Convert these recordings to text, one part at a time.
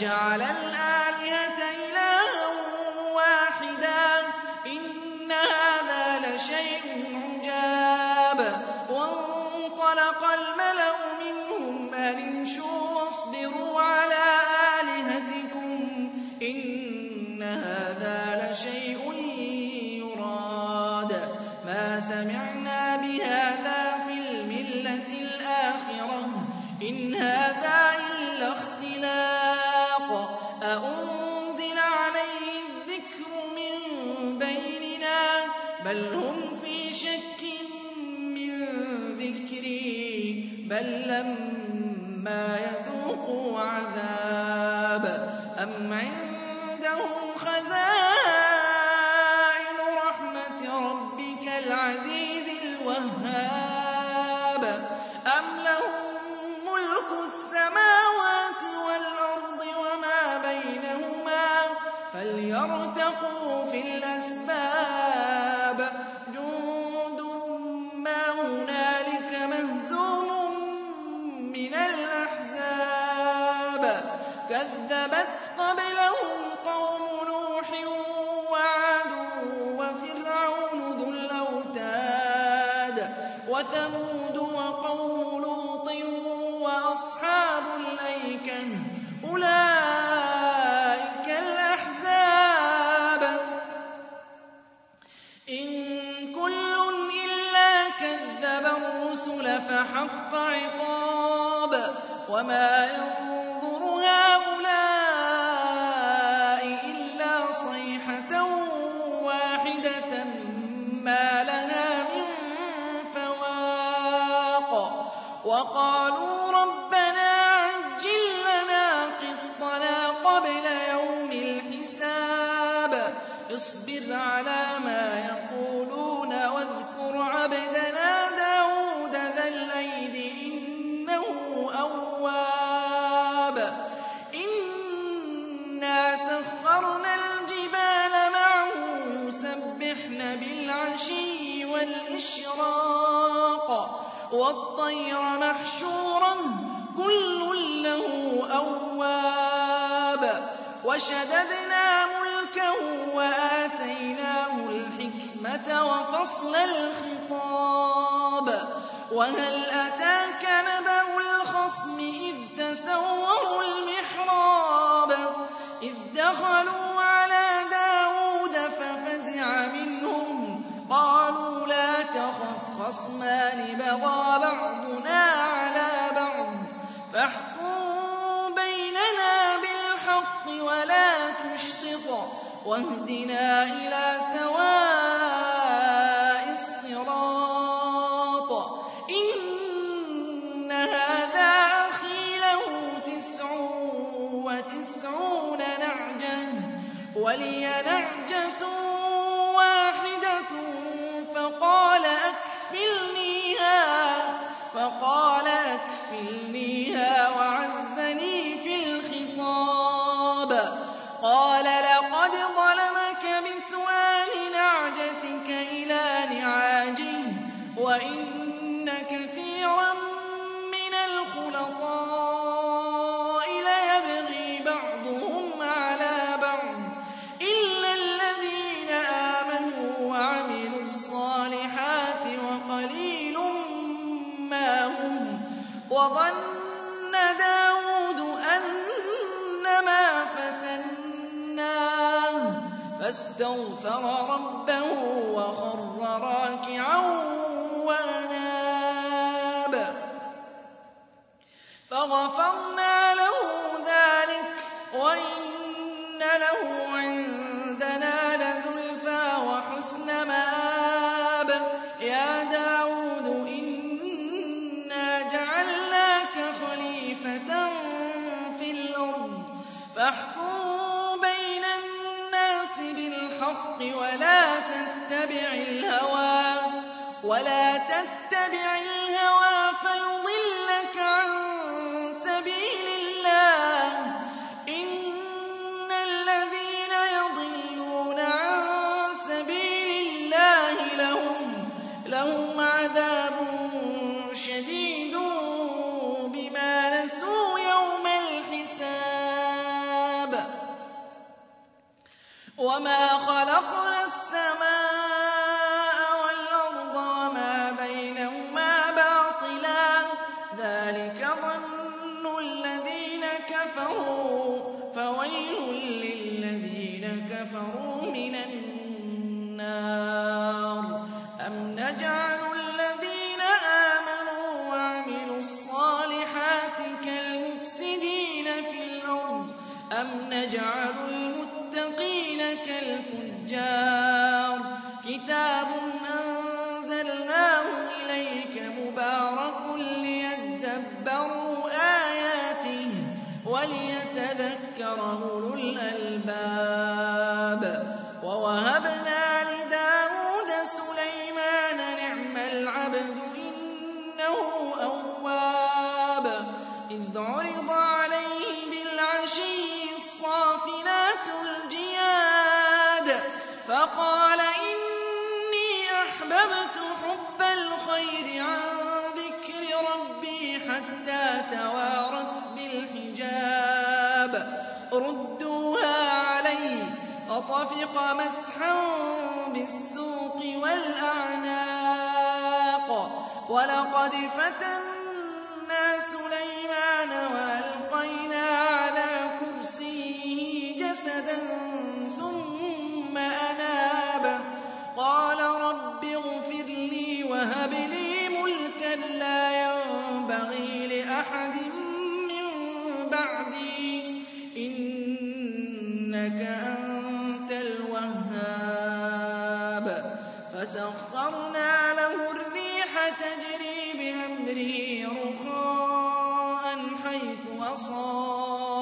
أجعل الآلهة إلها واحدا إن هذا لشيء عجاب. وانطلق الملأ منهم أن امشوا واصبروا على آلهتكم إن هذا لشيء يراد. ما سمعنا أم عندهم خزائن رحمة ربك العزيز الوهاب أم لهم ملك السماوات والأرض وما بينهما فليرتقوا في الأسباب كذبت قبلهم قوم نوح وعاد وفرعون ذو الأوتاد وثمود وقوم لوط وأصحاب الأيكة أولئك الأحزاب إن كل إلا كذب الرسل فحق عقاب وما ينظر إنا سخرنا الجبال معه يسبحن بالعشي والإشراق والطير محشورا كل له أواب. وشددنا ملكه وآتيناه الحكمة وفصل الخطاب. وهل أتاك نبأ الخصم إذ تسوروا المحراب إذ دخلوا على داود ففزع منهم قالوا لا تخف خصمان بغى بعضنا على بعض فاحكم بيننا بالحق ولا تشطط واهدنا إلى سواء الصراط ولي نعجة واحدة فقال أكفلنيها وعزني في الخطاب قال لقد ظلمك بسؤال نعجتك إلى نعاجه وإن كثيرا من الخلطاء فتناه تتبع الهوى ولا تتبع الهوى فيضلك عن سبيل الله. إن الذين يضلون عن سبيل الله لهم لهم عذاب شديد بما نسوا يوم الحساب. وما خلقنا السماء نجعل المتقين كالفجار. كتاب فطفق مسحا بالسوق والأعناق. ولقد فتنا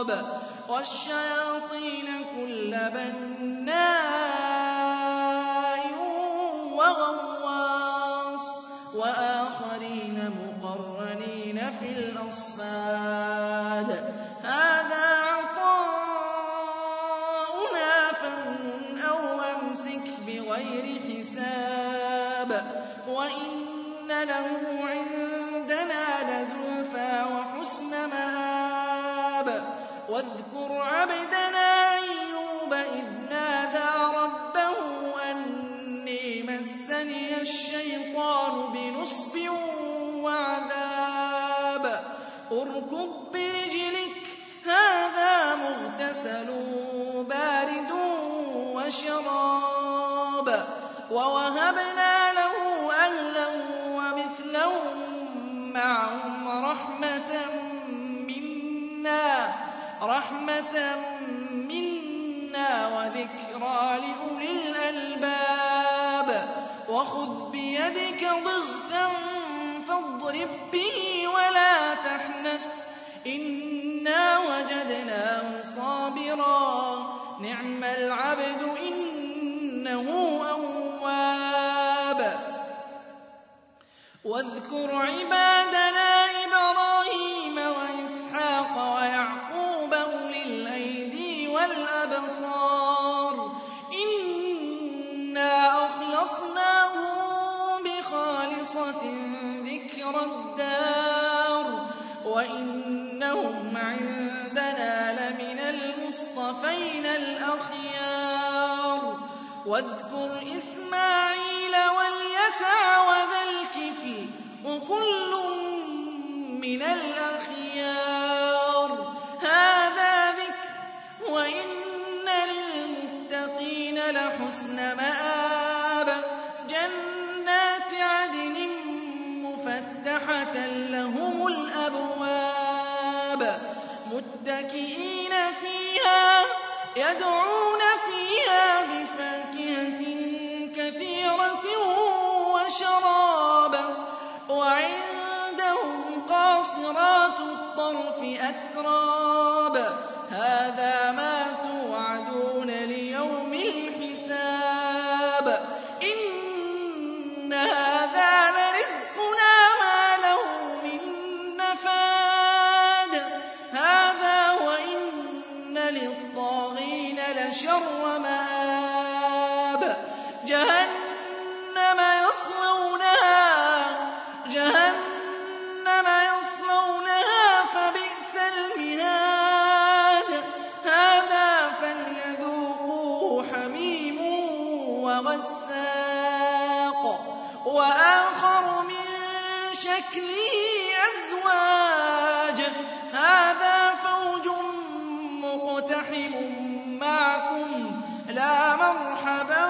أصاب والشياطين كل بناء وغواص وآخرين مقرنين في الأصفاد. هذا عطاؤنا فامنن أو أمسك بغير حساب. وإن له عندنا واذكر عبدنا أيوب إذ نادى ربه أني مسني الشيطان بنصب وعذاب. اركض برجلك هذا مغتسل بارد وشراب. ووهبنا رحمة منا وذكرى لأولي الألباب. وخذ بيدك ضغثا فاضرب به ولا تحنث. إنا وجدناه صابرا نعم العبد إنه أواب. واذكر عبادنا وإنهم عندنا لمن المصطفين الأخيار واذكر إسماعيل يدعون وَمَآبٍ لَّا مَرْحَبًا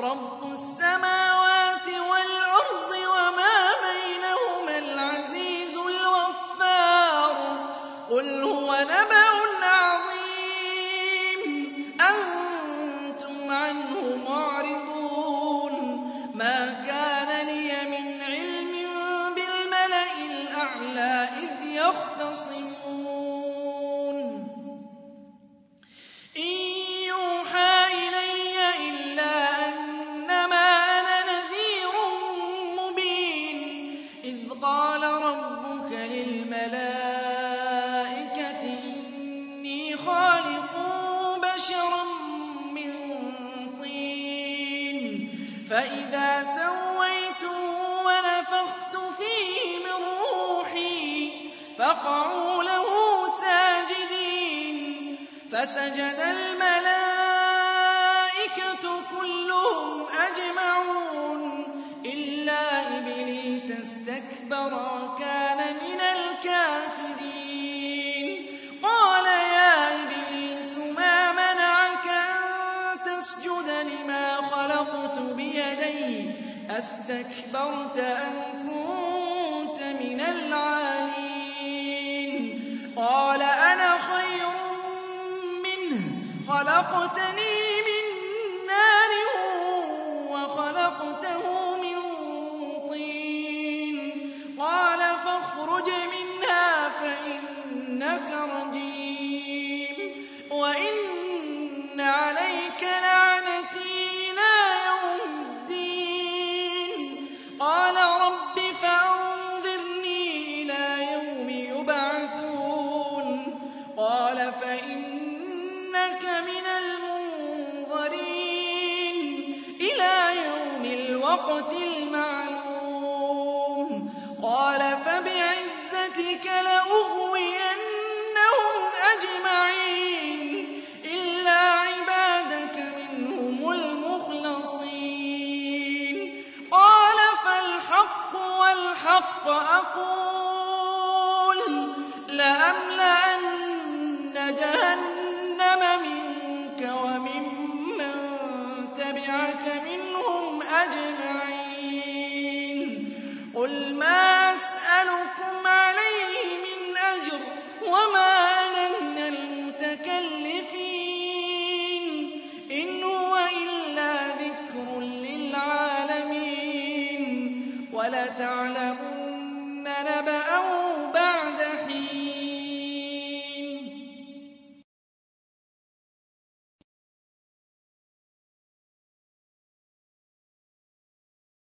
رَبُّ بَشَرًا مِّن طِينٍ. فَإِذَا سَوَّيْتُهُ وَنَفَخْتُ فِيهِ مِن رُّوحِي فَقَعُوا لَهُ سَاجِدِينَ. فَسَجَدَ الْمَلَائِكَةُ كُلُّهُمْ أَجْمَعُونَ. إِلَّا إِبْلِيسَ اسْتَكْبَرَ أَسْتَكْبَرْتَ أَمْ كُنتَ مِنَ الْعَالِينَ؟ قَالَ أَنَا خَيْرٌ مِّنْهُ خَلَقْتَنِي فَبِعِزَّتِكَ لَأُغْوِيَنَّهُمْ أَجْمَعِينَ إِلَّا عِبَادَكَ مِنْهُمُ الْمُخْلَصِينَ. قَالَ فَالْحَقُّ وَالْحَقَّ أَقُولُ.